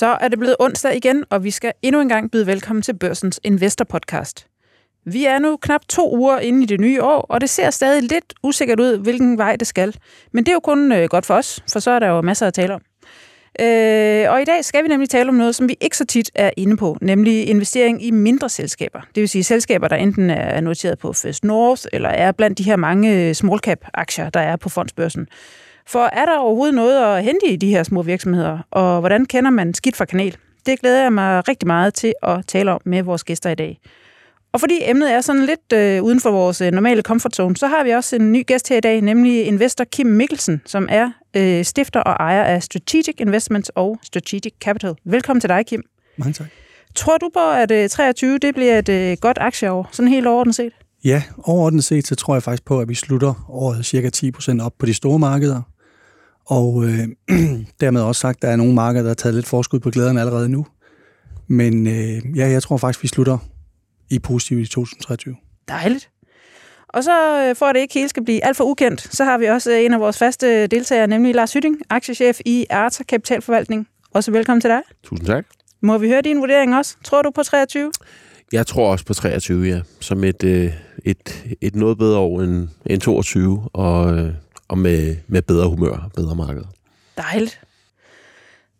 Så er det blevet onsdag igen, og vi skal endnu en gang byde velkommen til Børsens Investor Podcast. Vi er nu knap to uger inde i det nye år, og det ser stadig lidt usikkert ud, hvilken vej det skal. Men det er jo kun øh, godt for os, for så er der jo masser at tale om. Øh, og i dag skal vi nemlig tale om noget, som vi ikke så tit er inde på, nemlig investering i mindre selskaber. Det vil sige selskaber, der enten er noteret på First North, eller er blandt de her mange øh, small cap aktier, der er på fondsbørsen. For er der overhovedet noget at hente i de her små virksomheder, og hvordan kender man skidt fra kanel? Det glæder jeg mig rigtig meget til at tale om med vores gæster i dag. Og fordi emnet er sådan lidt øh, uden for vores øh, normale comfort zone, så har vi også en ny gæst her i dag, nemlig investor Kim Mikkelsen, som er øh, stifter og ejer af Strategic Investments og Strategic Capital. Velkommen til dig, Kim. Mange tak. Tror du på, at øh, 23 det bliver et øh, godt aktieår, sådan helt overordnet set? Ja, overordnet set, så tror jeg faktisk på, at vi slutter året cirka 10% op på de store markeder. Og øh, dermed også sagt, at der er nogle markeder, der har taget lidt forskud på glæderne allerede nu. Men øh, ja, jeg tror faktisk, vi slutter i positivt i 2023. Dejligt. Og så øh, for at det ikke helt skal blive alt for ukendt, så har vi også øh, en af vores faste deltagere, nemlig Lars Hytting, aktiechef i Arta Kapitalforvaltning. Også velkommen til dig. Tusind tak. Må vi høre din vurdering også? Tror du på 23? Jeg tror også på 23, ja. Som et, øh, et, et noget bedre år end, end 22, og, og med, med bedre humør og bedre marked. Dejligt.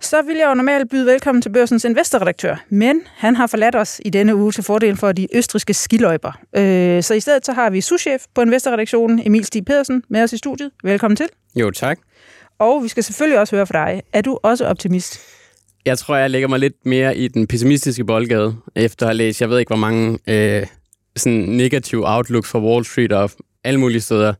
Så vil jeg jo normalt byde velkommen til Børsens investorredaktør, men han har forladt os i denne uge til fordel for de østriske skiløjper. Øh, så i stedet så har vi souschef på investorredaktionen, Emil Stig Pedersen, med os i studiet. Velkommen til. Jo, tak. Og vi skal selvfølgelig også høre fra dig. Er du også optimist? Jeg tror, jeg lægger mig lidt mere i den pessimistiske boldgade, efter at have læst, jeg ved ikke, hvor mange øh, sådan negative outlook fra Wall Street og alle mulige steder,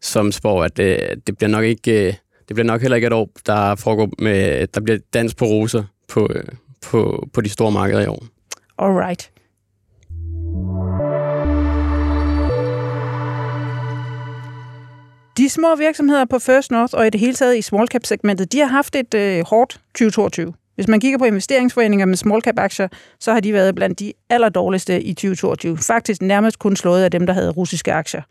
som spår, at det, det bliver nok ikke... Øh, det bliver nok heller ikke et år, der foregår med, der bliver dans på roser på, øh, på, på de store markeder i år. Alright. De små virksomheder på First North og i det hele taget i small cap segmentet, de har haft et øh, hårdt 2022. Hvis man kigger på investeringsforeninger med small cap aktier, så har de været blandt de allerdårligste i 2022. Faktisk nærmest kun slået af dem, der havde russiske aktier.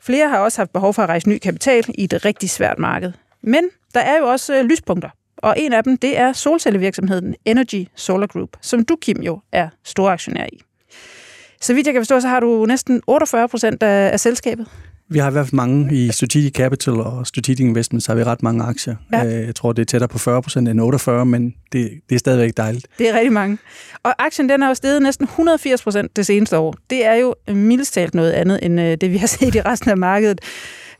Flere har også haft behov for at rejse ny kapital i et rigtig svært marked. Men der er jo også øh, lyspunkter, og en af dem, det er solcellevirksomheden Energy Solar Group, som du, Kim, jo er storaktionær i. Så vidt jeg kan forstå, så har du næsten 48 procent af, af selskabet. Vi har i hvert fald mange i Strategic Capital og Strategic Investments har vi ret mange aktier. Ja. Øh, jeg tror, det er tættere på 40 procent end 48, men det, det er stadigvæk dejligt. Det er rigtig mange. Og aktien den er jo steget næsten 180 procent det seneste år. Det er jo mildest talt noget andet end øh, det, vi har set i resten af markedet.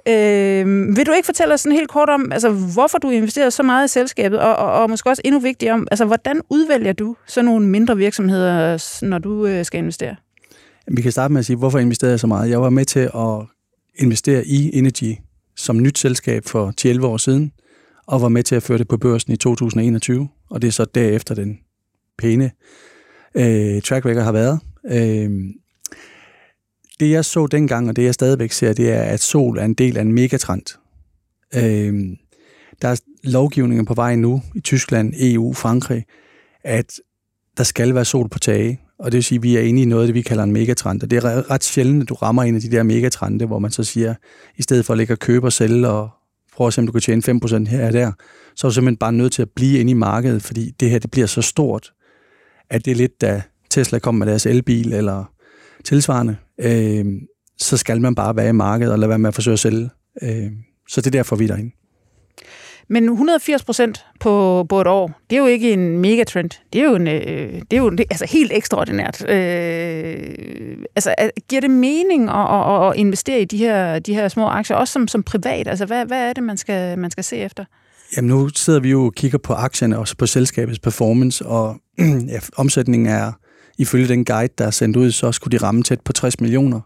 Øh, vil du ikke fortælle os sådan helt kort om, altså, hvorfor du investerer så meget i selskabet, og, og, og måske også endnu vigtigere om, altså, hvordan udvælger du sådan nogle mindre virksomheder, når du øh, skal investere? Vi kan starte med at sige, hvorfor investerer jeg så meget? Jeg var med til at investere i Energy som nyt selskab for 10-11 år siden, og var med til at føre det på børsen i 2021, og det er så derefter den pæne øh, track record har været. Øh, det jeg så dengang, og det jeg stadigvæk ser, det er, at sol er en del af en megatrend. Øh, der er lovgivningen på vej nu i Tyskland, EU, Frankrig, at der skal være sol på tage. Og det vil sige, at vi er inde i noget, det vi kalder en megatrend. Og det er ret sjældent, at du rammer en af de der megatrende, hvor man så siger, i stedet for at lægge og købe og sælge og prøve at se, om du kan tjene 5% her og der, så er du simpelthen bare nødt til at blive inde i markedet, fordi det her det bliver så stort, at det er lidt, da Tesla kom med deres elbil eller tilsvarende, øh, så skal man bare være i markedet og lade være med at forsøge at sælge. Øh, så det er derfor, vi er derinde. Men 180 procent på, på et år, det er jo ikke en megatrend. Det er jo, en, øh, det er jo det, altså helt ekstraordinært. Øh, altså, giver det mening at, at, at investere i de her, de her små aktier, også som, som privat? Altså, hvad, hvad er det, man skal, man skal se efter? Jamen, nu sidder vi jo og kigger på aktierne, også på selskabets performance, og ja, omsætningen er, ifølge den guide, der er sendt ud, så skulle de ramme tæt på 60 millioner.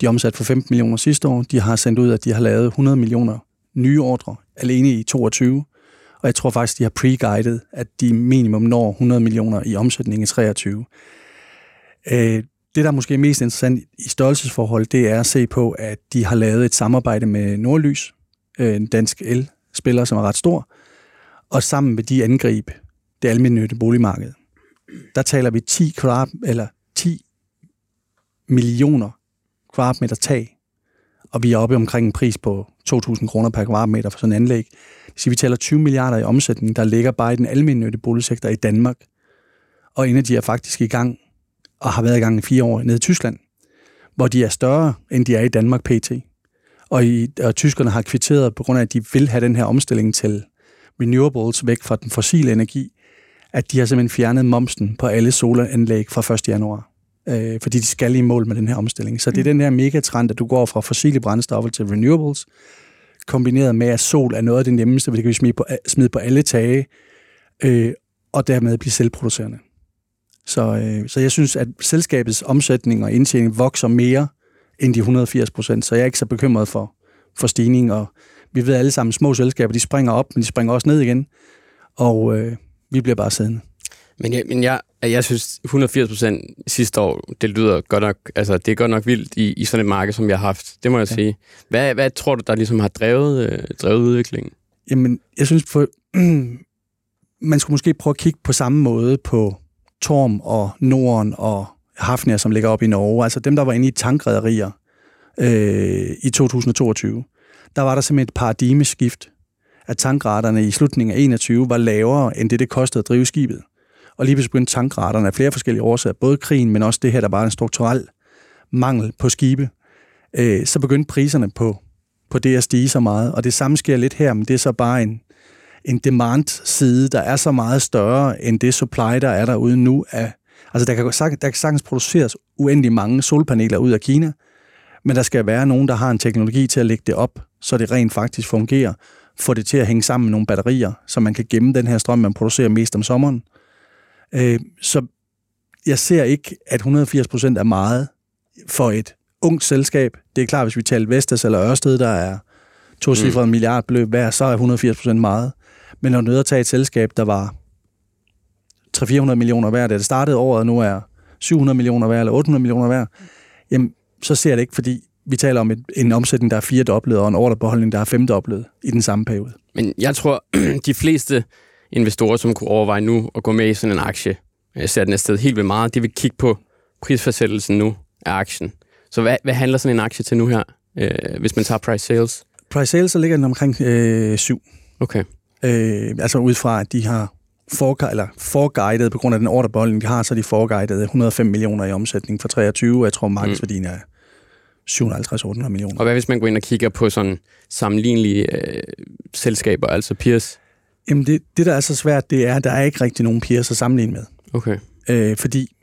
De er omsat for 15 millioner sidste år. De har sendt ud, at de har lavet 100 millioner nye ordre alene i 22. Og jeg tror faktisk, de har pre-guidet, at de minimum når 100 millioner i omsætning i 23. Øh, det, der er måske mest interessant i størrelsesforhold, det er at se på, at de har lavet et samarbejde med Nordlys, øh, en dansk el-spiller, som er ret stor, og sammen med de angreb det almindelige boligmarked. Der taler vi 10 kvadrat, eller 10 millioner kvadratmeter tag og vi er oppe omkring en pris på 2.000 kroner per kvadratmeter for sådan en anlæg. Så vi taler 20 milliarder i omsætning, der ligger bare i den almindelige boligsektor i Danmark. Og Energy er faktisk i gang, og har været i gang i fire år nede i Tyskland, hvor de er større, end de er i Danmark pt. Og, i, og tyskerne har kvitteret på grund af, at de vil have den her omstilling til renewables væk fra den fossile energi, at de har simpelthen fjernet momsen på alle solanlæg fra 1. januar. Øh, fordi de skal i mål med den her omstilling. Så det er den her megatrend, at du går fra fossile brændstoffer til renewables, kombineret med, at sol er noget af det nemmeste, det kan vi smide på, smide på alle tage, øh, og dermed blive selvproducerende. Så, øh, så jeg synes, at selskabets omsætning og indtjening vokser mere end de 180 procent, så jeg er ikke så bekymret for, for stigning, og vi ved alle sammen, små selskaber, de springer op, men de springer også ned igen, og øh, vi bliver bare siddende. Men jeg, men jeg, jeg synes, 180 procent sidste år, det lyder godt nok, altså det er godt nok vildt i, i sådan et marked, som jeg har haft. Det må jeg ja. sige. Hvad, hvad tror du, der ligesom har drevet, øh, drevet udviklingen? Jamen, jeg synes, for, man skulle måske prøve at kigge på samme måde på Torm og Norden og Hafnia, som ligger op i Norge. Altså dem, der var inde i tankrederier øh, i 2022. Der var der simpelthen et paradigmeskift, at tankraterne i slutningen af 21 var lavere, end det, det kostede at drive skibet og lige pludselig begyndte tankraterne af flere forskellige årsager, både krigen, men også det her, der var en strukturel mangel på skibe, øh, så begyndte priserne på, på det at stige så meget. Og det samme sker lidt her, men det er så bare en, en demand-side, der er så meget større end det supply, der er derude nu. Af, altså der kan, der kan sagtens produceres uendelig mange solpaneler ud af Kina, men der skal være nogen, der har en teknologi til at lægge det op, så det rent faktisk fungerer. Få det til at hænge sammen med nogle batterier, så man kan gemme den her strøm, man producerer mest om sommeren. Øh, så jeg ser ikke, at 180 procent er meget for et ungt selskab. Det er klart, hvis vi taler Vestas eller Ørsted, der er to cifrede mm. milliardbeløb hver, så er 180 procent meget. Men når du at tage et selskab, der var 300-400 millioner værd, da det startede året, nu er 700 millioner værd eller 800 millioner værd, jamen, så ser jeg det ikke, fordi vi taler om et, en omsætning, der er firedoblet, og en ordrebeholdning, der er femdoblet i den samme periode. Men jeg tror, de fleste investorer, som kunne overveje nu at gå med i sådan en aktie, jeg ser den afsted helt vildt meget, de vil kigge på prisfastsættelsen nu af aktien. Så hvad, hvad handler sådan en aktie til nu her, øh, hvis man tager price sales? Price sales, så ligger den omkring øh, 7. Okay. Øh, altså ud fra, at de har for, eller forguidet, på grund af den ordrebeholdning, de har, så de forguidet 105 millioner i omsætning for 23, og jeg tror, markedsværdien er 750-800 millioner. Og hvad hvis man går ind og kigger på sådan sammenlignelige øh, selskaber, altså peers? Jamen, det, det, der er så svært, det er, at der er ikke rigtig nogen peers at sammenligne med. Okay. Øh, fordi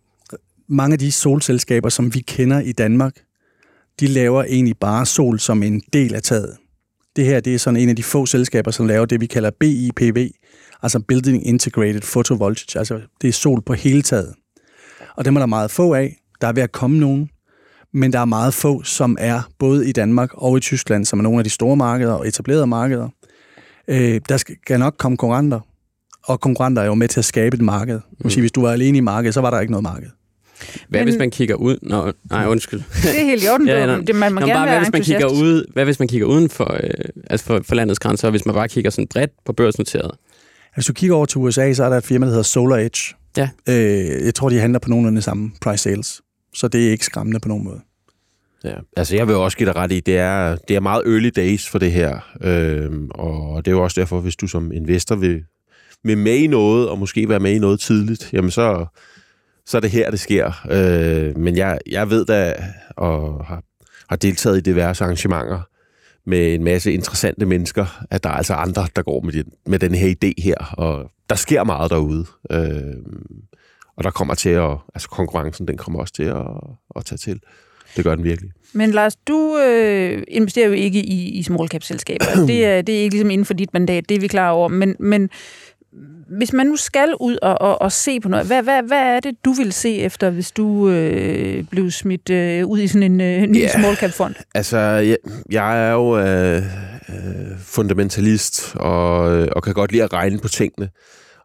mange af de solselskaber, som vi kender i Danmark, de laver egentlig bare sol som en del af taget. Det her det er sådan en af de få selskaber, som laver det, vi kalder BIPV, altså Building Integrated Photovoltage, altså det er sol på hele taget. Og dem er der meget få af. Der er ved at komme nogen, men der er meget få, som er både i Danmark og i Tyskland, som er nogle af de store markeder og etablerede markeder. Øh, der skal nok komme konkurrenter, og konkurrenter er jo med til at skabe et marked. Mm. Sige, hvis du var alene i markedet, så var der ikke noget marked. Hvad Men, hvis man kigger ud? Nå, nej, undskyld. Det er helt i orden. ja, det, man må Nå, gerne bare, hvad, hvis man kigger ud, hvad hvis man kigger uden for, øh, altså for, for landets grænser, og hvis man bare kigger sådan bredt på børsnoteret? Hvis du kigger over til USA, så er der et firma, der hedder Solar Edge. Ja. Øh, jeg tror, de handler på nogenlunde samme price sales. Så det er ikke skræmmende på nogen måde. Ja, altså jeg vil også give dig ret i, det er, det er meget early days for det her, øhm, og det er jo også derfor, hvis du som investor vil, vil med i noget, og måske være med i noget tidligt, jamen så, så er det her, det sker. Øh, men jeg, jeg ved da, og har, har deltaget i diverse arrangementer med en masse interessante mennesker, at der er altså andre, der går med, den, med den her idé her, og der sker meget derude. Øh, og der kommer til at, altså konkurrencen, den kommer også til at, at tage til. Det gør den virkelig. Men Lars, du øh, investerer jo ikke i, i small cap selskaber. det, er, det er ikke ligesom inden for dit mandat, det er vi klar over. Men, men hvis man nu skal ud og, og, og se på noget, hvad, hvad, hvad er det, du vil se efter, hvis du øh, blev smidt øh, ud i sådan en øh, ny yeah. small cap fond? Altså, jeg, jeg er jo øh, øh, fundamentalist og, og kan godt lide at regne på tingene.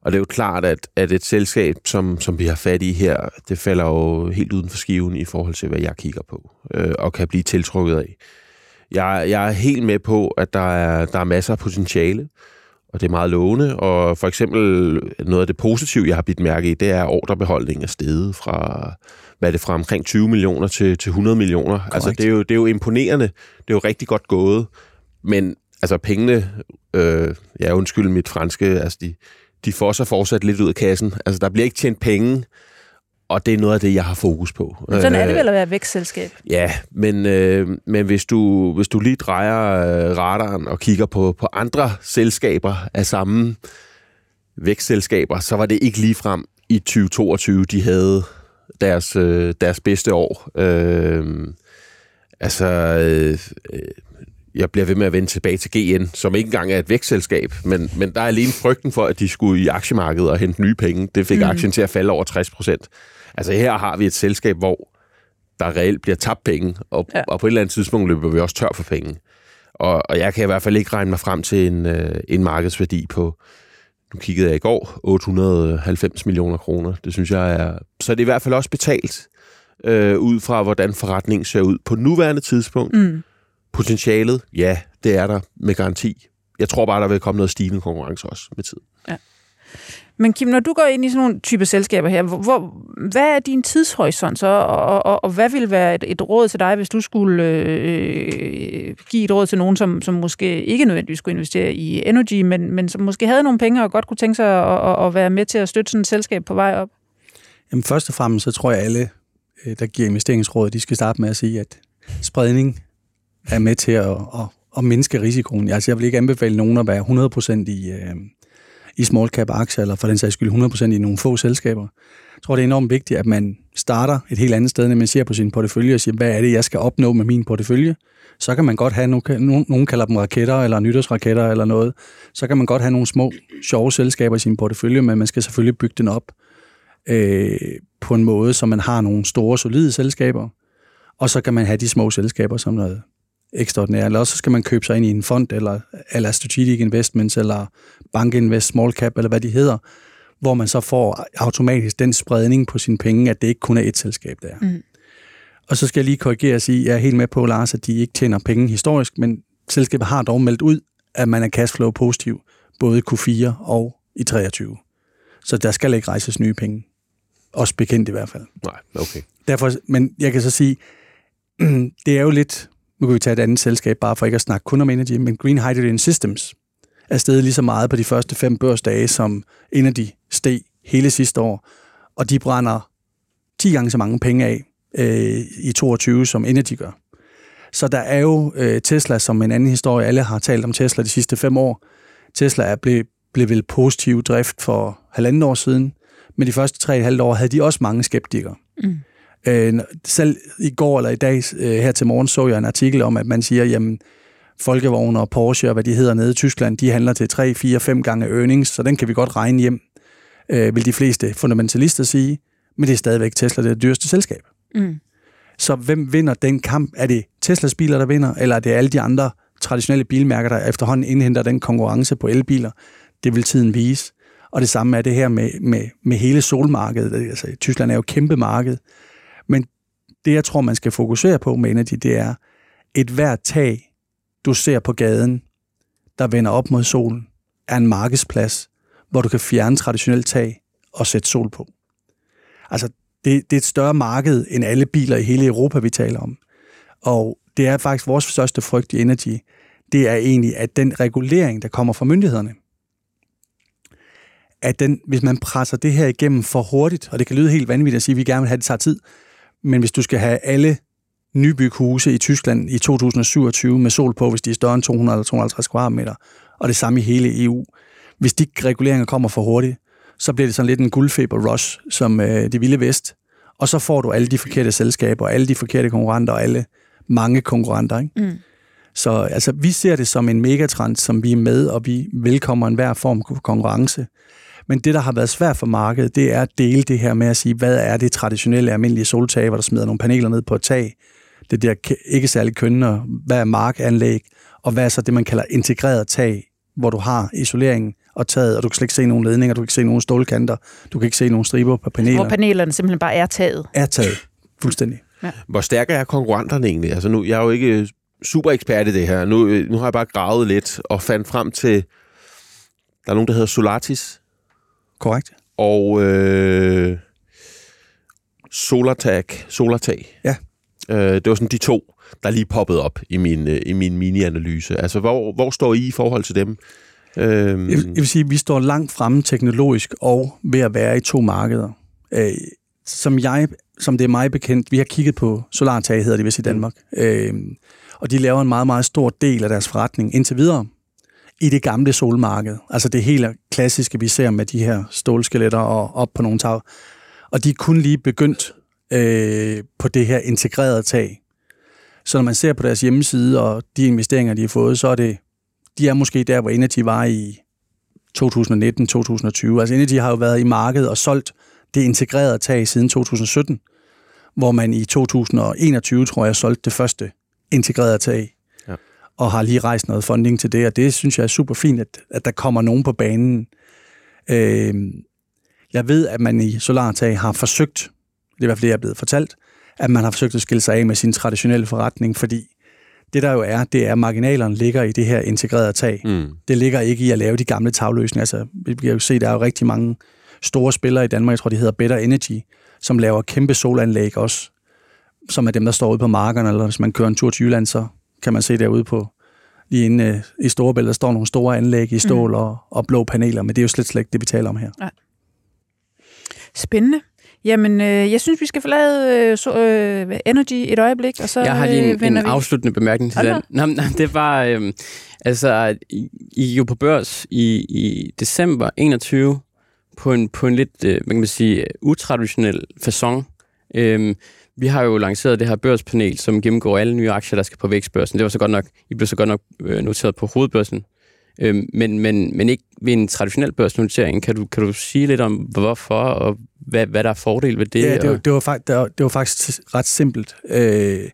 Og det er jo klart, at, at et selskab, som, som vi har fat i her, det falder jo helt uden for skiven i forhold til, hvad jeg kigger på, øh, og kan blive tiltrukket af. Jeg, jeg er helt med på, at der er, der er masser af potentiale, og det er meget lovende. Og for eksempel noget af det positive, jeg har bidt mærke i, det er, at ordrebeholdningen er steget fra, hvad er det, fra omkring 20 millioner til, til 100 millioner. Correct. Altså, det er, jo, det er jo imponerende. Det er jo rigtig godt gået. Men altså, pengene, øh, ja, undskyld mit franske, altså, de, de får så fortsat lidt ud af kassen. Altså, der bliver ikke tjent penge, og det er noget af det, jeg har fokus på. Men sådan er det vel at være vækstselskab? Ja, men, øh, men hvis, du, hvis du lige drejer øh, radaren og kigger på, på andre selskaber af samme vækstselskaber, så var det ikke lige frem i 2022, de havde deres, øh, deres bedste år. Øh, altså, øh, jeg bliver ved med at vende tilbage til GN, som ikke engang er et vækstselskab, men, men der er alene frygten for, at de skulle i aktiemarkedet og hente nye penge. Det fik mm. aktien til at falde over 60 procent. Altså her har vi et selskab, hvor der reelt bliver tabt penge, og, ja. og på et eller andet tidspunkt løber vi også tør for penge. Og, og jeg kan i hvert fald ikke regne mig frem til en, øh, en markedsværdi på, nu kiggede jeg i går, 890 millioner kroner. Det synes jeg er... Så det er i hvert fald også betalt, øh, ud fra hvordan forretningen ser ud på nuværende tidspunkt. Mm. Potentialet, ja, det er der med garanti. Jeg tror bare, der vil komme noget stigende konkurrence også med tiden. Ja. Men Kim, når du går ind i sådan nogle type selskaber her, hvor, hvad er din tidshorisont så, og, og, og hvad vil være et, et råd til dig, hvis du skulle øh, give et råd til nogen, som, som måske ikke nødvendigvis skulle investere i Energy, men, men som måske havde nogle penge og godt kunne tænke sig at, at, at være med til at støtte sådan et selskab på vej op? Jamen først og fremmest, så tror jeg alle, øh, der giver investeringsråd, de skal starte med at sige, at spredning er med til at, at, at mindske risikoen. Altså, jeg vil ikke anbefale nogen at være 100% i, øh, i small cap aktier, eller for den sags skyld 100% i nogle få selskaber. Jeg tror, det er enormt vigtigt, at man starter et helt andet sted, når man ser på sin portefølje og siger, hvad er det, jeg skal opnå med min portefølje? Så kan man godt have, nogle, nogen kalder dem raketter, eller nytårsraketter, eller noget. Så kan man godt have nogle små, sjove selskaber i sin portefølje, men man skal selvfølgelig bygge den op øh, på en måde, så man har nogle store, solide selskaber, og så kan man have de små selskaber som noget ekstraordinært, eller også skal man købe sig ind i en fond, eller, eller strategic investments, eller bank invest, small cap, eller hvad de hedder, hvor man så får automatisk den spredning på sine penge, at det ikke kun er et selskab, der Mm. Og så skal jeg lige korrigere og sige, at jeg er helt med på, Lars, at de ikke tjener penge historisk, men selskabet har dog meldt ud, at man er cashflow positiv, både i Q4 og i 23. Så der skal ikke rejses nye penge. Også bekendt i hvert fald. Nej, okay. Derfor, men jeg kan så sige, det er jo lidt nu kan vi tage et andet selskab, bare for ikke at snakke kun om energy, men Green Hydrogen Systems er steget lige så meget på de første fem børsdage, som Energy steg hele sidste år. Og de brænder 10 gange så mange penge af øh, i 22, som Energy gør. Så der er jo øh, Tesla som en anden historie. Alle har talt om Tesla de sidste fem år. Tesla er blevet blev vel positiv drift for halvanden år siden, men de første tre et halvt år havde de også mange skeptikere. Mm. Øh, selv i går eller i dag øh, her til morgen så jeg en artikel om, at man siger, jamen Folkevogn og Porsche og hvad de hedder nede i Tyskland, de handler til 3, 4, 5 gange earnings, så den kan vi godt regne hjem, øh, vil de fleste fundamentalister sige, men det er stadigvæk Tesla, det er det dyreste selskab. Mm. Så hvem vinder den kamp? Er det Teslas biler, der vinder, eller er det alle de andre traditionelle bilmærker, der efterhånden indhenter den konkurrence på elbiler? Det vil tiden vise. Og det samme er det her med, med, med hele solmarkedet. Altså, Tyskland er jo et kæmpe marked. Det, jeg tror, man skal fokusere på med Energy, det er et hvert tag, du ser på gaden, der vender op mod solen, er en markedsplads, hvor du kan fjerne traditionelt tag og sætte sol på. Altså, det, det er et større marked end alle biler i hele Europa, vi taler om. Og det er faktisk vores største frygt i Energy, det er egentlig, at den regulering, der kommer fra myndighederne, at den, hvis man presser det her igennem for hurtigt, og det kan lyde helt vanvittigt at sige, at vi gerne vil have, at det tager tid, men hvis du skal have alle nybyghuse i Tyskland i 2027 med sol på, hvis de er større end 200 eller 250 kvadratmeter, og det samme i hele EU. Hvis de reguleringer kommer for hurtigt, så bliver det sådan lidt en guldfeber-rush, som øh, det vilde vest. Og så får du alle de forkerte selskaber, alle de forkerte konkurrenter, og alle mange konkurrenter. Ikke? Mm. Så altså, vi ser det som en megatrend, som vi er med, og vi velkommer enhver form for konkurrence. Men det, der har været svært for markedet, det er at dele det her med at sige, hvad er det traditionelle almindelige soltag, hvor der smider nogle paneler ned på et tag. Det der ikke særlig kønne, hvad er markanlæg, og hvad er så det, man kalder integreret tag, hvor du har isoleringen og taget, og du kan slet ikke se nogen ledninger, du kan ikke se nogen stålkanter, du kan ikke se nogen striber på paneler. Hvor panelerne simpelthen bare er taget. Er taget, fuldstændig. Ja. Hvor stærke er konkurrenterne egentlig? Altså nu, jeg er jo ikke super ekspert i det her. Nu, nu har jeg bare gravet lidt og fandt frem til Der er nogen, der hedder Solatis. Korrekt. Og øh, Solartag. Solartag. Ja. Øh, det var sådan de to, der lige poppede op i min, øh, i min mini-analyse. Altså, hvor, hvor står I i forhold til dem? Øhm, Jeg, jeg vil sige, at vi står langt fremme teknologisk og ved at være i to markeder. Øh, som, jeg, som det er mig bekendt, vi har kigget på Solartag, hedder det vist i Danmark, øh, og de laver en meget, meget stor del af deres forretning indtil videre i det gamle solmarked. Altså det helt klassiske, vi ser med de her stålskeletter og op på nogle tag. Og de er kun lige begyndt øh, på det her integrerede tag. Så når man ser på deres hjemmeside og de investeringer, de har fået, så er det, de er måske der, hvor Energy var i 2019-2020. Altså Energy har jo været i markedet og solgt det integrerede tag siden 2017, hvor man i 2021, tror jeg, solgte det første integrerede tag. Og har lige rejst noget funding til det, og det synes jeg er super fint, at, at der kommer nogen på banen. Øh, jeg ved, at man i Solartag har forsøgt, det er i hvert fald det, jeg er blevet fortalt, at man har forsøgt at skille sig af med sin traditionelle forretning, fordi det der jo er, det er, at marginalerne ligger i det her integrerede tag. mm, Det ligger ikke i at lave de gamle tagløsninger. Altså, vi kan jo se, der er jo rigtig mange store spillere i Danmark, jeg tror, de hedder Better Energy, som laver kæmpe solanlæg også, som er dem, der står ude på markerne, eller hvis man kører en tur til Jylland, så kan man se derude på lige inde øh, i Storebælt, der står nogle store anlæg i stål mm. og, og blå paneler, men det er jo slet, slet ikke det, vi taler om her. Spændende. Jamen, øh, jeg synes, vi skal forlade øh, så, øh, Energy et øjeblik, og så Jeg har lige øh, en, en vi. afsluttende bemærkning til den. Nå, men, det var, øhm, altså, I, I jo på børs i, i december 21 på en, på en lidt, øh, hvad kan man sige, utraditionel façon. Øhm, vi har jo lanceret det her børspanel, som gennemgår alle nye aktier, der skal på vækstbørsen. Det var så godt nok, I blev så godt nok øh, noteret på hovedbørsen. Øhm, men, men, men ikke ved en traditionel børsnotering. Kan du, kan du sige lidt om, hvorfor, og hvad, hvad der er fordel ved det? Ja, det, var, det, var, fakt, det, var, det var faktisk ret simpelt. Øh,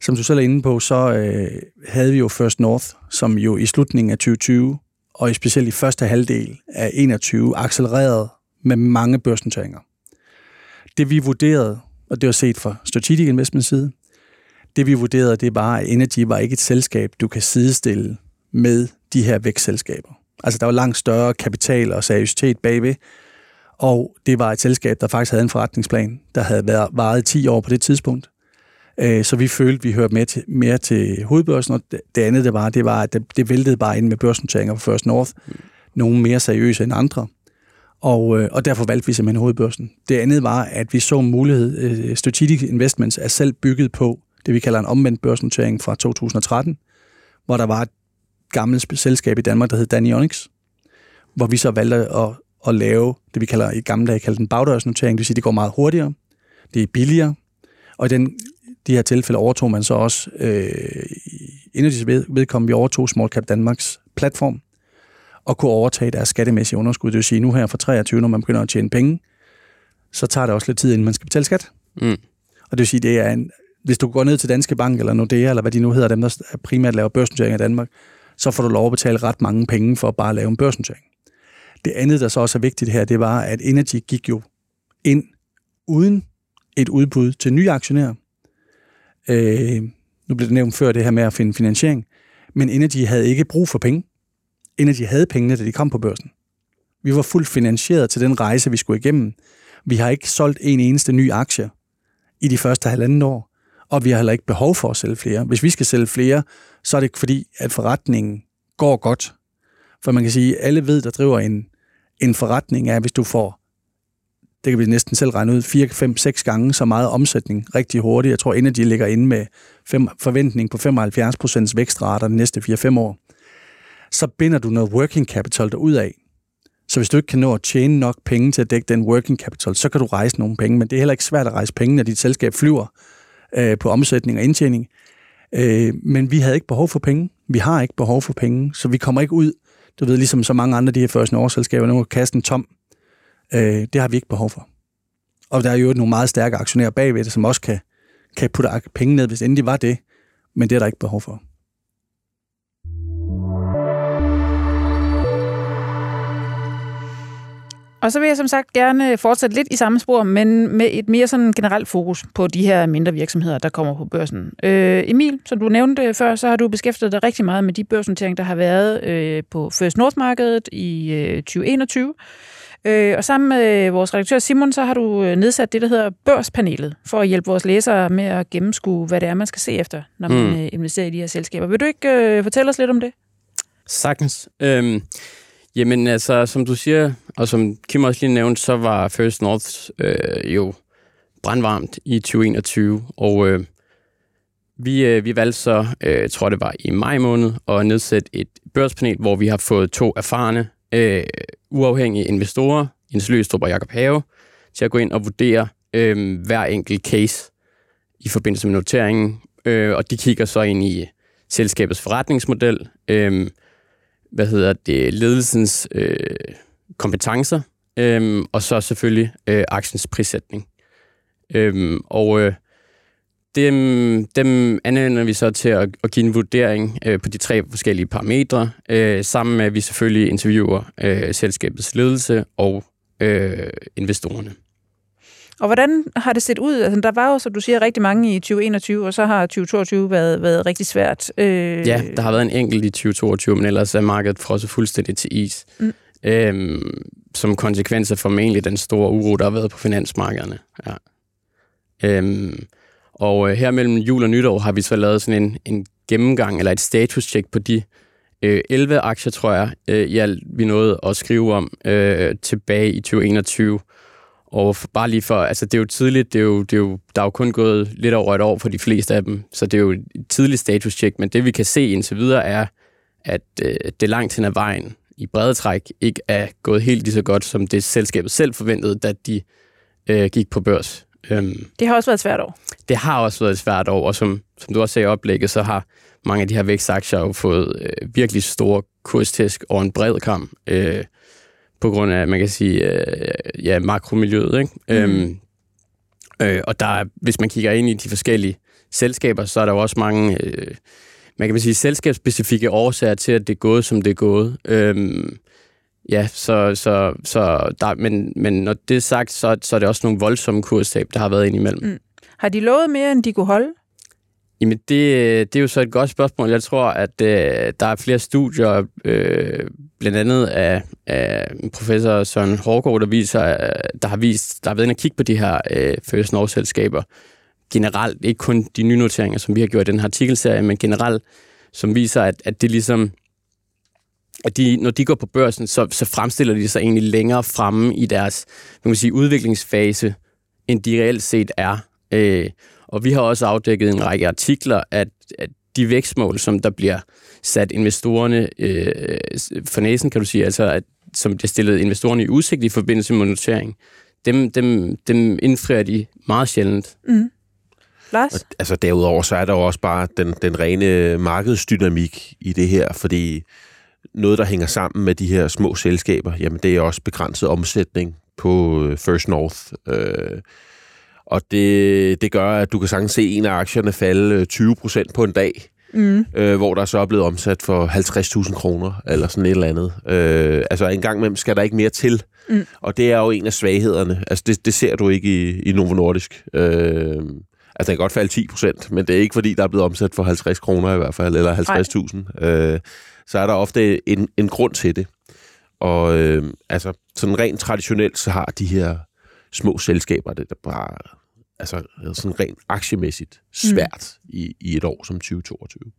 som du selv er inde på, så øh, havde vi jo First North, som jo i slutningen af 2020, og i specielt i første halvdel af 21, accelererede med mange børsnoteringer. Det vi vurderede, og det var set fra Strategic Investment side, det vi vurderede, det var, at Energy var ikke et selskab, du kan sidestille med de her vækstselskaber. Altså der var langt større kapital og seriøsitet bagved, og det var et selskab, der faktisk havde en forretningsplan, der havde været varet 10 år på det tidspunkt. Øh, så vi følte, at vi hørte mere til, mere til hovedbørsen, og det- andet, det var, det var, at det, det væltede bare ind med børsnoteringer på First North. Nogle mere seriøse end andre. Og, øh, og derfor valgte vi simpelthen hovedbørsen. Det andet var, at vi så en mulighed. øh, Strategic Investments er selv bygget på det, vi kalder en omvendt børsnotering fra 2013, hvor der var et gammelt selskab i Danmark, der hed Danionics, hvor vi så valgte at, at lave det, vi kalder i gamle dage kaldte en bagdørsnotering. Det vil sige, at det går meget hurtigere, det er billigere, og i den, de her tilfælde overtog man så også, øh, i Energys ved, vedkommende, vi overtog Small Cap Danmarks platform, og kunne overtage deres skattemæssige underskud. Det vil sige, nu her fra 23, når man begynder at tjene penge, så tager det også lidt tid, inden man skal betale skat. Mm. Og det vil sige, det er en, hvis du går ned til Danske Bank eller Nordea, eller hvad de nu hedder, dem der primært laver børsnotering i Danmark, så får du lov at betale ret mange penge for at bare lave en børsnotering. Det andet, der så også er vigtigt her, det var, at Energy gik jo ind uden et udbud til nye aktionærer. Øh, nu blev det nævnt før det her med at finde finansiering, men Energy havde ikke brug for penge. Energy havde pengene, da de kom på børsen. Vi var fuldt finansieret til den rejse, vi skulle igennem. Vi har ikke solgt en eneste ny aktie i de første halvanden år, og vi har heller ikke behov for at sælge flere. Hvis vi skal sælge flere, så er det fordi, at forretningen går godt. For man kan sige, at alle ved, der driver en, en forretning, er, hvis du får, det kan vi næsten selv regne ud, 4, 5, 6 gange så meget omsætning rigtig hurtigt. Jeg tror, Energy ligger inde med fem, forventning på 75% vækstrater de næste 4-5 år. Så binder du noget working capital derud af. Så hvis du ikke kan nå at tjene nok penge til at dække den working capital, så kan du rejse nogle penge, men det er heller ikke svært at rejse penge, når dit selskab flyver øh, på omsætning og indtjening. Øh, men vi havde ikke behov for penge. Vi har ikke behov for penge, så vi kommer ikke ud, du ved, ligesom så mange andre af de her første årsselskaber, nu er kassen tom. Øh, det har vi ikke behov for. Og der er jo nogle meget stærke aktionærer bagved det, som også kan, kan putte penge ned, hvis endelig var det, men det er der ikke behov for. Og så vil jeg som sagt gerne fortsætte lidt i samme spor, men med et mere sådan generelt fokus på de her mindre virksomheder, der kommer på børsen. Øh, Emil, som du nævnte før, så har du beskæftiget dig rigtig meget med de børsnoteringer, der har været øh, på First North-markedet i øh, 2021. Øh, og sammen med vores redaktør Simon, så har du øh, nedsat det, der hedder Børspanelet, for at hjælpe vores læsere med at gennemskue, hvad det er, man skal se efter, når man mm. investerer i de her selskaber. Vil du ikke øh, fortælle os lidt om det? Sagtens. Øhm, jamen altså, som du siger, og som Kim også lige nævnte, så var First North øh, jo brandvarmt i 2021, og øh, vi, øh, vi valgte så, øh, tror det var i maj måned, at nedsætte et børspanel, hvor vi har fået to erfarne, øh, uafhængige investorer, Jens Løstrup og Jacob Have, til at gå ind og vurdere øh, hver enkelt case i forbindelse med noteringen, øh, og de kigger så ind i selskabets forretningsmodel, øh, hvad hedder det, ledelsens øh, kompetencer, øh, og så selvfølgelig øh, aktiens prissætning. Øh, og øh, dem, dem anvender vi så til at, at give en vurdering øh, på de tre forskellige parametre, øh, sammen med at vi selvfølgelig interviewer øh, selskabets ledelse og øh, investorerne. Og hvordan har det set ud? Altså, der var jo, som du siger, rigtig mange i 2021, og så har 2022 været, været rigtig svært. Øh... Ja, der har været en enkelt i 2022, men ellers er markedet frosset fuldstændig til is. Mm. Øhm, som konsekvens af formentlig den store uro, der har været på finansmarkederne. Ja. Øhm, og øh, her mellem jul og nytår har vi så lavet sådan en, en gennemgang, eller et status-check på de øh, 11 aktier, tror jeg, øh, ja, vi nåede at skrive om øh, tilbage i 2021. Og bare lige for, altså det er jo tidligt, det er jo, det er jo, der er jo kun gået lidt over et år for de fleste af dem, så det er jo et tidligt status-check, men det vi kan se indtil videre er, at øh, det langt hen ad vejen i brede træk ikke er gået helt lige så godt, som det selskabet selv forventede, da de øh, gik på børs. Øhm, det har også været et svært år. Det har også været et svært år, og som, som du også sagde i oplægget, så har mange af de her vækstaktier jo fået øh, virkelig store kurstæsk over en bred kamp. Øh, på grund af, man kan sige, øh, ja, makromiljøet. Ikke? Mm. Øhm, øh, og der, hvis man kigger ind i de forskellige selskaber, så er der jo også mange, øh, man kan sige, selskabsspecifikke årsager til, at det er gået, som det er gået. Øhm, ja, så, så, så der, men, men når det er sagt, så, så er det også nogle voldsomme kurstab, der har været indimellem. Mm. Har de lovet mere, end de kunne holde? Jamen, det, det er jo så et godt spørgsmål. Jeg tror, at øh, der er flere studier, øh, blandt andet af, af professor Søren Hårgaard, der, viser, øh, der har vist, der har været inde at kigge på de her øh, First North-selskaber generelt, ikke kun de nye noteringer, som vi har gjort i den her artikelserie, men generelt, som viser, at, at det ligesom, at de, når de går på børsen, så, så fremstiller de sig egentlig længere fremme i deres man kan sige, udviklingsfase, end de reelt set er. Øh, og vi har også afdækket en række artikler, at, at de vækstmål, som der bliver sat investorerne øh, for næsen, kan du sige, altså at, som det stillede investorerne i udsigt i forbindelse med notering, dem, dem, dem indfrier de meget sjældent. Mm. Lars? Og, altså derudover, så er der jo også bare den, den rene markedsdynamik i det her, fordi noget, der hænger sammen med de her små selskaber, jamen det er også begrænset omsætning på øh, First North. Øh, og det, det gør, at du kan sagtens se en af aktierne falde 20% øh, på en dag, mm. øh, hvor der så er blevet omsat for 50.000 kroner, eller sådan et eller andet. Øh, altså en gang imellem skal der ikke mere til, mm. og det er jo en af svaghederne. Altså det, det ser du ikke i, i Novo Nordisk. Øh, Altså, det kan godt falde 10 procent, men det er ikke, fordi der er blevet omsat for 50 kroner i hvert fald, eller 50.000. Øh, så er der ofte en, en grund til det. Og øh, altså, sådan rent traditionelt, så har de her små selskaber det der bare altså, sådan rent aktiemæssigt svært mm. i, i et år som 2022.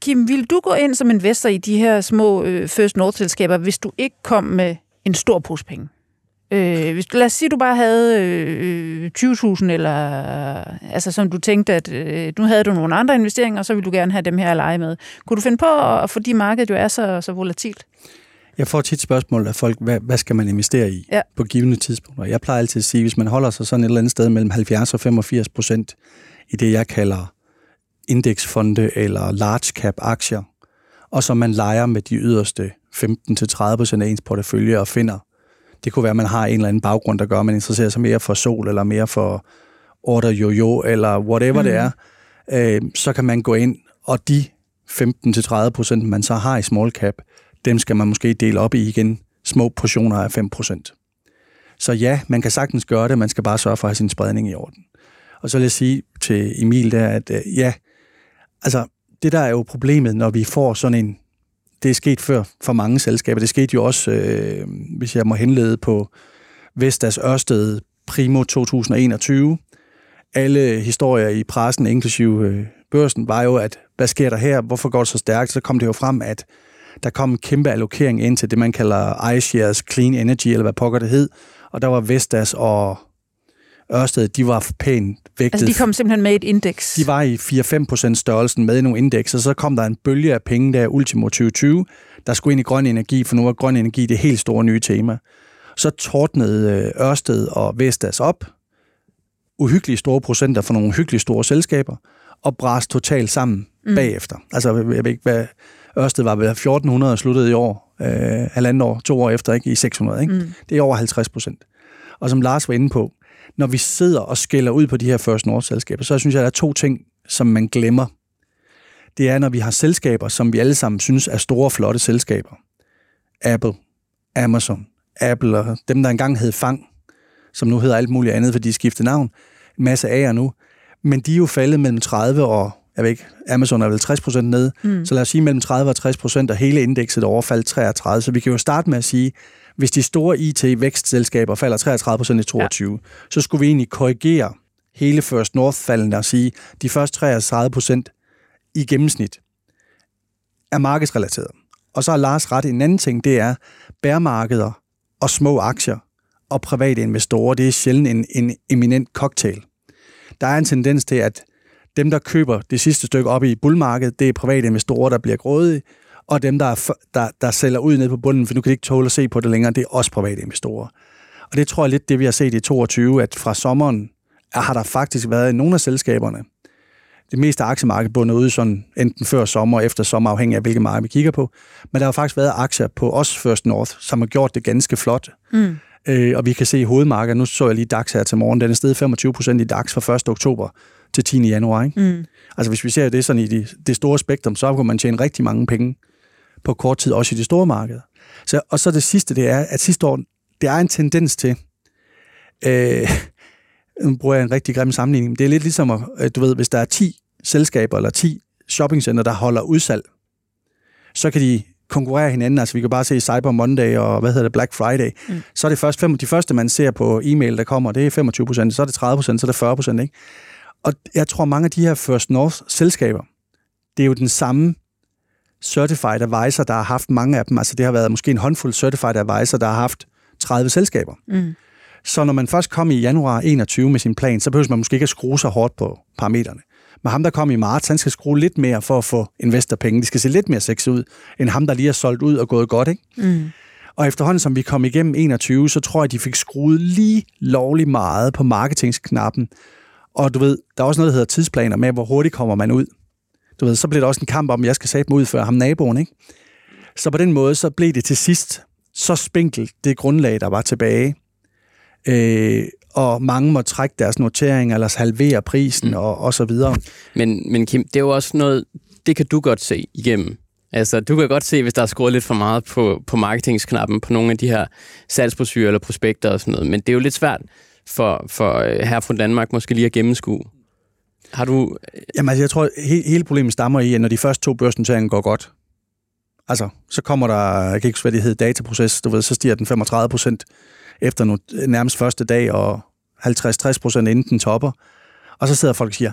Kim, vil du gå ind som investor i de her små øh, First North-selskaber, hvis du ikke kom med en stor pose penge? Øh, hvis, lad os sige, at du bare havde øh, 20.000, eller altså som du tænkte, at øh, nu havde du nogle andre investeringer, og så ville du gerne have dem her at lege med. Kunne du finde på, at, fordi markedet jo er så, så volatilt? Jeg får tit spørgsmål af folk, hvad, hvad skal man investere i ja. på givende tidspunkter? Jeg plejer altid at sige, hvis man holder sig sådan et eller andet sted mellem 70 og 85 procent i det, jeg kalder indeksfonde eller large cap aktier, og så man leger med de yderste 15-30 procent af ens portefølje og finder, det kunne være, at man har en eller anden baggrund, der gør, at man interesserer sig mere for sol, eller mere for order jojo, eller whatever mm. det er, øh, så kan man gå ind, og de 15-30 procent, man så har i small cap, dem skal man måske dele op i igen små portioner af 5%. Så ja, man kan sagtens gøre det, man skal bare sørge for at have sin spredning i orden. Og så vil jeg sige til Emil der, at øh, ja, altså det der er jo problemet, når vi får sådan en, det er sket før for mange selskaber, det skete jo også, øh, hvis jeg må henlede på Vestas Ørsted primo 2021. Alle historier i pressen, inklusive øh, børsen, var jo, at hvad sker der her? Hvorfor går det så stærkt? Så kom det jo frem, at der kom en kæmpe allokering ind til det, man kalder iShares Clean Energy, eller hvad pokker det hed. Og der var Vestas og Ørsted, de var pænt vægtet. Altså, de kom simpelthen med et indeks? De var i 4-5% størrelsen med i nogle indekser, så kom der en bølge af penge der ultimo 2020, der skulle ind i grøn energi, for nu var grøn energi det helt store nye tema. Så tordnede øh, Ørsted og Vestas op, uhyggelige store procenter for nogle hyggelige store selskaber, og brast totalt sammen mm. bagefter. Altså, jeg ved ikke, hvad Ørsted var ved 1400 og sluttede i år, øh, halvandet år, to år efter, ikke? i 600. Ikke? Mm. Det er over 50 procent. Og som Lars var inde på, når vi sidder og skælder ud på de her First North-selskaber, så synes jeg, at der er to ting, som man glemmer. Det er, når vi har selskaber, som vi alle sammen synes er store, flotte selskaber. Apple, Amazon, Apple og dem, der engang hed Fang, som nu hedder alt muligt andet, fordi de skiftede navn. En masse A'er nu. Men de er jo faldet mellem 30 og, jeg ved ikke, Amazon er vel 60 procent nede, mm. så lad os sige mellem 30 og 60 procent, og hele indekset overfaldt 33. Så vi kan jo starte med at sige, hvis de store IT-vækstselskaber falder 33 procent i 22, ja. så skulle vi egentlig korrigere hele First North-falden og sige, de første 33 procent i gennemsnit er markedsrelateret. Og så har Lars ret en anden ting, det er bærmarkeder og små aktier og private investorer, det er sjældent en, en eminent cocktail. Der er en tendens til, at dem, der køber det sidste stykke op i bullmarkedet, det er private investorer, der bliver grådige, og dem, der, er, der, der sælger ud ned på bunden, for nu kan de ikke tåle at se på det længere, det er også private investorer. Og det tror jeg lidt, det vi har set i 22, at fra sommeren har der faktisk været i nogle af selskaberne, det meste af aktiemarkedet bundet ud sådan enten før sommer og efter sommer, afhængig af hvilket marked vi kigger på. Men der har faktisk været aktier på os First North, som har gjort det ganske flot. Mm. Øh, og vi kan se i hovedmarkedet, nu så jeg lige DAX her til morgen, den er steget 25 procent i DAX fra 1. oktober til 10. januar. Ikke? Mm. Altså hvis vi ser det sådan i det, det store spektrum, så kan man tjene rigtig mange penge på kort tid, også i de store markeder. Så, og så det sidste, det er, at sidste år, det er en tendens til, øh, nu bruger jeg en rigtig grim sammenligning, det er lidt ligesom, at, du ved, hvis der er 10 selskaber eller 10 shoppingcenter, der holder udsalg, så kan de konkurrere hinanden. Altså vi kan bare se Cyber Monday og hvad hedder det, Black Friday. Mm. Så er det først fem, de første, man ser på e-mail, der kommer, det er 25 procent, så er det 30 procent, så er det 40 procent. Ikke? Og jeg tror, mange af de her First North-selskaber, det er jo den samme certified advisor, der har haft mange af dem. Altså det har været måske en håndfuld certified advisor, der har haft 30 selskaber. Mm. Så når man først kom i januar 21 med sin plan, så behøver man måske ikke at skrue så hårdt på parametrene. Men ham, der kom i marts, han skal skrue lidt mere for at få investorpenge. De skal se lidt mere sexy ud, end ham, der lige har solgt ud og gået godt. Ikke? Mm. Og efterhånden, som vi kom igennem 21, så tror jeg, de fik skruet lige lovlig meget på marketingsknappen. Og du ved, der er også noget, der hedder tidsplaner med, hvor hurtigt kommer man ud. Du ved, så blev det også en kamp om, at jeg skal sætte mig ud før ham naboen, ikke? Så på den måde, så blev det til sidst så spinkelt, det grundlag, der var tilbage. Øh, og mange må trække deres noteringer, eller halvere prisen, mm. og, og så videre. Men, men Kim, det er jo også noget, det kan du godt se igennem. Altså, du kan godt se, hvis der er skruet lidt for meget på, på marketingsknappen på nogle af de her salgsbrosyrer eller prospekter og sådan noget. Men det er jo lidt svært for, for øh, her fra Danmark måske lige at gennemskue. Har du... Jamen, altså, jeg tror, he, hele problemet stammer i, at når de første to børsnoteringer går godt, altså, så kommer der, jeg kan ikke huske, hvad det hedder, dataproces, du ved, så stiger den 35 procent efter nu, nærmest første dag, og 50-60 procent inden den topper. Og så sidder folk og siger,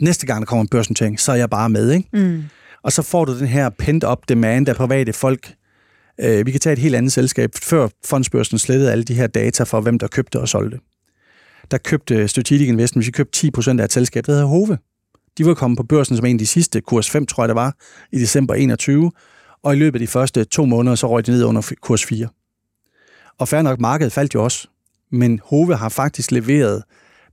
næste gang der kommer en børsnotering, så er jeg bare med, ikke? Mm. Og så får du den her pent-up demand af private folk. Øh, vi kan tage et helt andet selskab. Før fondsbørsen slettede alle de her data for, hvem der købte og solgte. Der købte Strategic Investment, hvis vi købte 10% af et selskab, der hedder Hove. De var kommet på børsen som en af de sidste, kurs 5 tror jeg det var, i december 21. Og i løbet af de første to måneder, så røg de ned under kurs 4. Og færre nok, markedet faldt jo også. Men Hove har faktisk leveret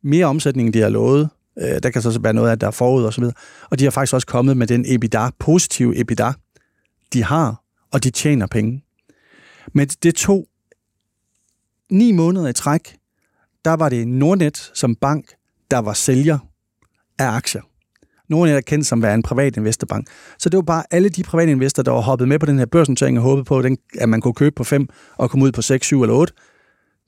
mere omsætning, end de har lovet. Øh, der kan så være noget af, der er forud og så videre. Og de har faktisk også kommet med den EBITDA, positive EBITDA, de har, og de tjener penge. Men det tog ni måneder i træk, der var det Nordnet som bank, der var sælger af aktier. Nordnet er kendt som være en privat investorbank. Så det var bare alle de private investorer, der var hoppet med på den her børsnotering og håbede på, at, den, at man kunne købe på 5 og komme ud på 6, 7 eller 8.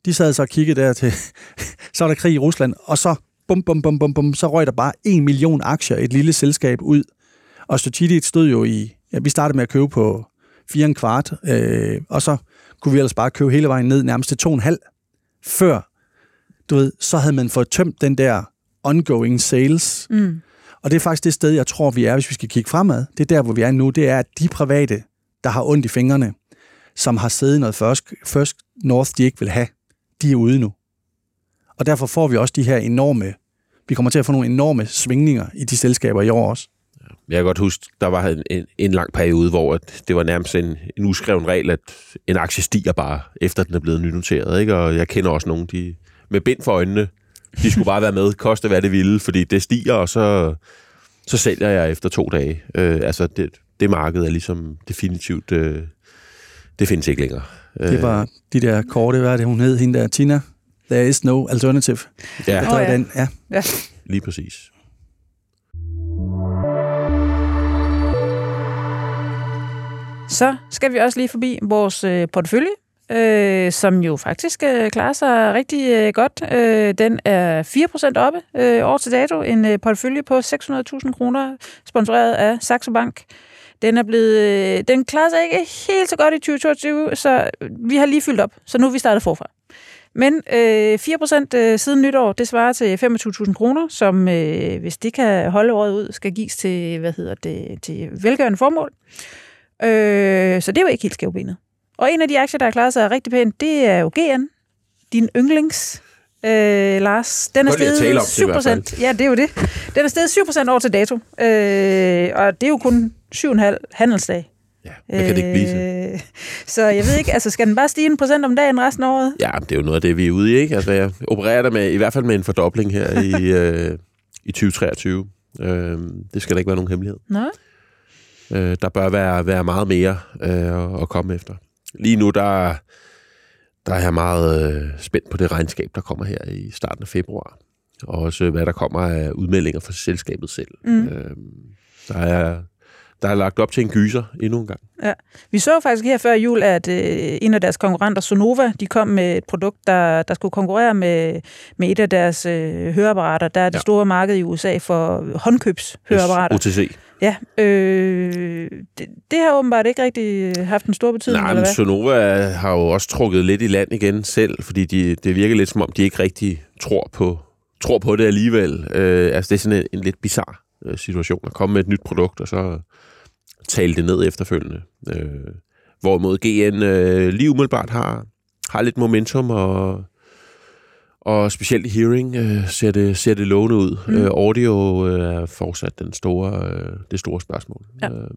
De sad så og kiggede der til, så var der krig i Rusland, og så bum, bum, bum, bum, bum, så røg der bare en million aktier i et lille selskab ud. Og Strategic stod jo i, ja, vi startede med at købe på 4 kvart, øh, og så kunne vi ellers bare købe hele vejen ned nærmest til 2,5, før, du ved, så havde man fået tømt den der ongoing sales. Mm. Og det er faktisk det sted, jeg tror, vi er, hvis vi skal kigge fremad. Det er der, hvor vi er nu. Det er, at de private, der har ondt i fingrene, som har siddet noget først, først North, de ikke vil have, de er ude nu. Og derfor får vi også de her enorme, vi kommer til at få nogle enorme svingninger i de selskaber i år også. Jeg kan godt huske, der var en, en, en lang periode, hvor at det var nærmest en, en uskreven regel, at en aktie stiger bare, efter den er blevet nynoteret. Ikke? Og jeg kender også nogen, de med bind for øjnene, de skulle bare være med, koste hvad det ville, fordi det stiger, og så, så sælger jeg efter to dage. Øh, altså, det, det marked er ligesom definitivt, øh, det findes ikke længere. Det var de der korte, hvad er det, hun hed, hende der, Tina? There is no alternative. Ja, Der var ja. den, ja. Ja. lige præcis. Så skal vi også lige forbi vores øh, portefølje, øh, som jo faktisk øh, klarer sig rigtig øh, godt. Øh, den er 4% oppe øh, år til dato. En øh, portefølje på 600.000 kroner, sponsoreret af Saxo Bank. Den er blevet, øh, den klarer sig ikke helt så godt i 2022, så vi har lige fyldt op, så nu er vi startet forfra. Men øh, 4% øh, siden nytår, det svarer til 25.000 kroner, som øh, hvis det kan holde året ud, skal gives til, hvad hedder det, til velgørende formål. Øh, så det jo ikke helt skævbenet. Og en af de aktier, der har klaret sig rigtig pænt, det er jo GN, din yndlings, øh, Lars. Den er steget tale om det i hvert 7 fald. Ja, det er jo det. Den er steget 7% år til dato. Øh, og det er jo kun 7,5 handelsdag. Ja, hvad kan det ikke blive til? Øh, Så jeg ved ikke, altså skal den bare stige en procent om dagen resten af året? Ja, det er jo noget af det, vi er ude i, ikke? Altså, jeg opererer der med, i hvert fald med en fordobling her i, øh, i 2023. Øh, det skal der ikke være nogen hemmelighed. Nå, Øh, der bør være, være meget mere øh, at- komme efter. Lige nu, der, der er jeg meget øh, spændt på det regnskab, der kommer her i starten af februar. Og også, hvad der kommer af udmeldinger fra selskabet selv. Mm. Øh, der, er, der er lagt op til en gyser endnu en gang. Vi så faktisk her før jul, at øh, en af deres konkurrenter, Sonova, de kom med et produkt, der, der skulle konkurrere med, med et af deres øh, høreapparater. Der er det Ja. store marked i USA for håndkøbshøreapparater. OTC. Ja, øh, det, det har åbenbart ikke rigtig haft en stor betydning, Nej, eller hvad? Sonova har jo også trukket lidt i land igen selv, fordi de, det virker lidt som om, de ikke rigtig tror på, tror på det alligevel. Øh, altså, det er sådan en, en lidt bizarre øh, situation at komme med et nyt produkt, og så tale det ned efterfølgende. Øh, hvorimod GN øh, lige umiddelbart har, har lidt momentum, og, og specielt i hearing øh, ser, det, ser det lovende ud. Mm. Øh, audio øh, er fortsat den store, øh, det store spørgsmål. Ja. Øh,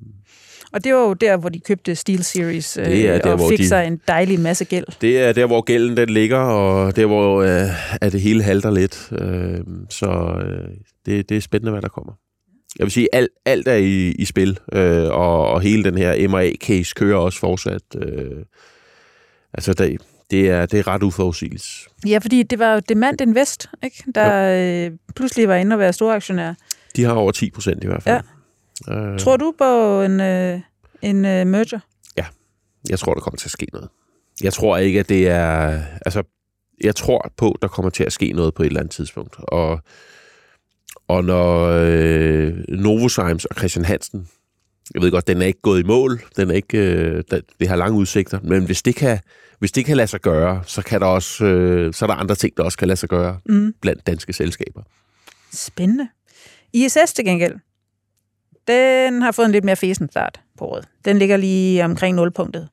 Og det var jo der, hvor de købte Steel Series øh, Det er der, og fik de- sig en dejlig masse gæld. Det er der, hvor gælden den ligger, og der, hvor øh, er det hele halter lidt. Øh, så øh, det, det er spændende, hvad der kommer. Jeg vil sige, alt, alt er i, i spil, øh, og, og hele den her MRA-case kører også fortsat. Øh, altså, det, det, er, det er ret uforudsigeligt. Ja, fordi det var jo Demand Invest, ikke? der øh, pludselig var inde og være store aktionær. De har over 10 procent i hvert fald. Ja. Øh, Tror du på en, øh, en øh, merger? Jeg tror, der kommer til at ske noget. Jeg tror ikke, at det er... Altså, jeg tror på, der kommer til at ske noget på et eller andet tidspunkt. Og, og når øh, Novozymes og Christian Hansen, jeg ved godt, den er ikke gået i mål, den er ikke, øh, det har lange udsigter, men hvis det kan, hvis det kan lade sig gøre, så, kan der også, øh, så er der andre ting, der også kan lade sig gøre Mm. blandt danske selskaber. Spændende. ISS til gengæld, den har fået en lidt mere fesen start på året. Den ligger lige omkring nulpunktet.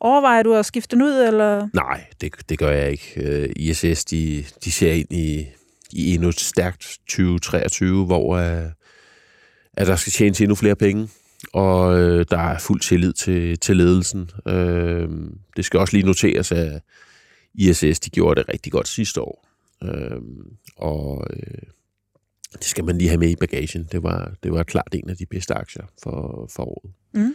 Overvejer du at skifte den ud, eller? Nej, det, det gør jeg ikke. Øh, ISS, de, de ser ind i, i endnu stærkt 2023, hvor øh, at der skal tjenes endnu flere penge, og øh, der er fuld tillid til, til ledelsen. Øh, det skal også lige noteres, at ISS de gjorde det rigtig godt sidste år. Øh, og øh, det skal man lige have med i bagagen. Det var, det var klart en af de bedste aktier for, for året. Mm.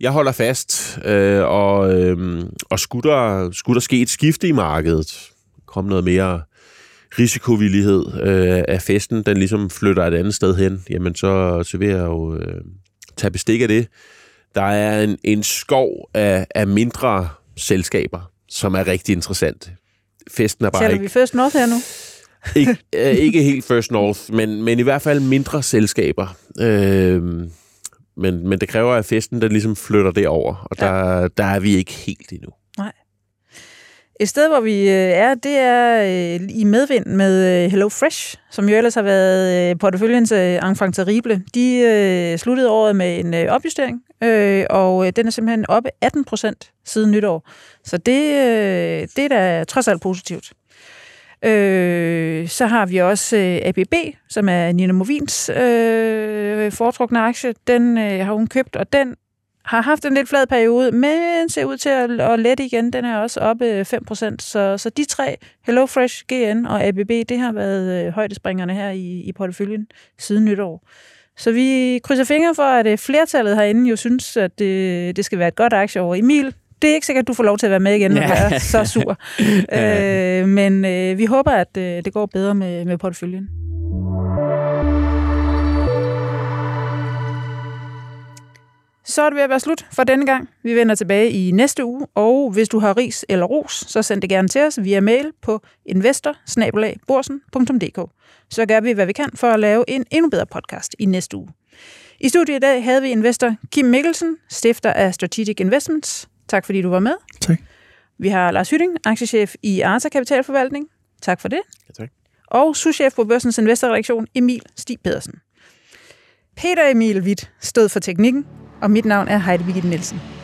Jeg holder fast, øh, og, øh, og skulle, der, skulle der ske et skifte i markedet, komme noget mere risikovillighed øh, af festen, den ligesom flytter et andet sted hen, jamen så, så vil jeg jo øh, tage bestik af det. Der er en, en skov af, af mindre selskaber, som er rigtig interessant. Festen er bare Taler ikke... vi First North her nu? ikke, øh, ikke helt First North, men, men i hvert fald mindre selskaber. Øh, men, men det kræver, at festen den ligesom flytter det over, og Ja. der, der er vi ikke helt endnu. Et sted, hvor vi øh, er, det er øh, i medvind med øh, Hello Fresh, som jo ellers har været øh, porteføljens enfant terrible. De sluttede året med en opjustering, og den er simpelthen oppe 18 procent siden nytår. Så det, det er da trods alt positivt. Øh, så har vi også øh, ABB, som er Nina Movins øh, foretrukne aktie. Den øh, har hun købt, og den har haft en lidt flad periode, men ser ud til at, at lette igen. Den er også oppe 5%. Så, så de tre, HelloFresh, GN og ABB, det har været øh, højdespringerne her i, i porteføljen siden nytår. Så vi krydser fingre for, at øh, flertallet herinde jo synes, at det, det skal være et godt aktieår. Emil, det er ikke sikkert, at du får lov til at være med igen, når Ja. du er så sur. øh, men øh, vi håber, at øh, det går bedre med, med porteføljen. Så er det ved at være slut for denne gang. Vi vender tilbage i næste uge, og hvis du har ris eller ros, så send det gerne til os via mail på investor Så gør vi, hvad vi kan for at lave en endnu bedre podcast i næste uge. I studiet i dag havde vi investor Kim Mikkelsen, stifter af Strategic Investments. Tak fordi du var med. Tak. Vi har Lars Hytting, aktiechef i Arta Kapitalforvaltning. Tak for det. Ja, tak. Og souschef på Børsens Investorredaktion, Emil Stig Pedersen. Peter Emil Witt stod for teknikken, og mit navn er Heidi Birgitte Nielsen.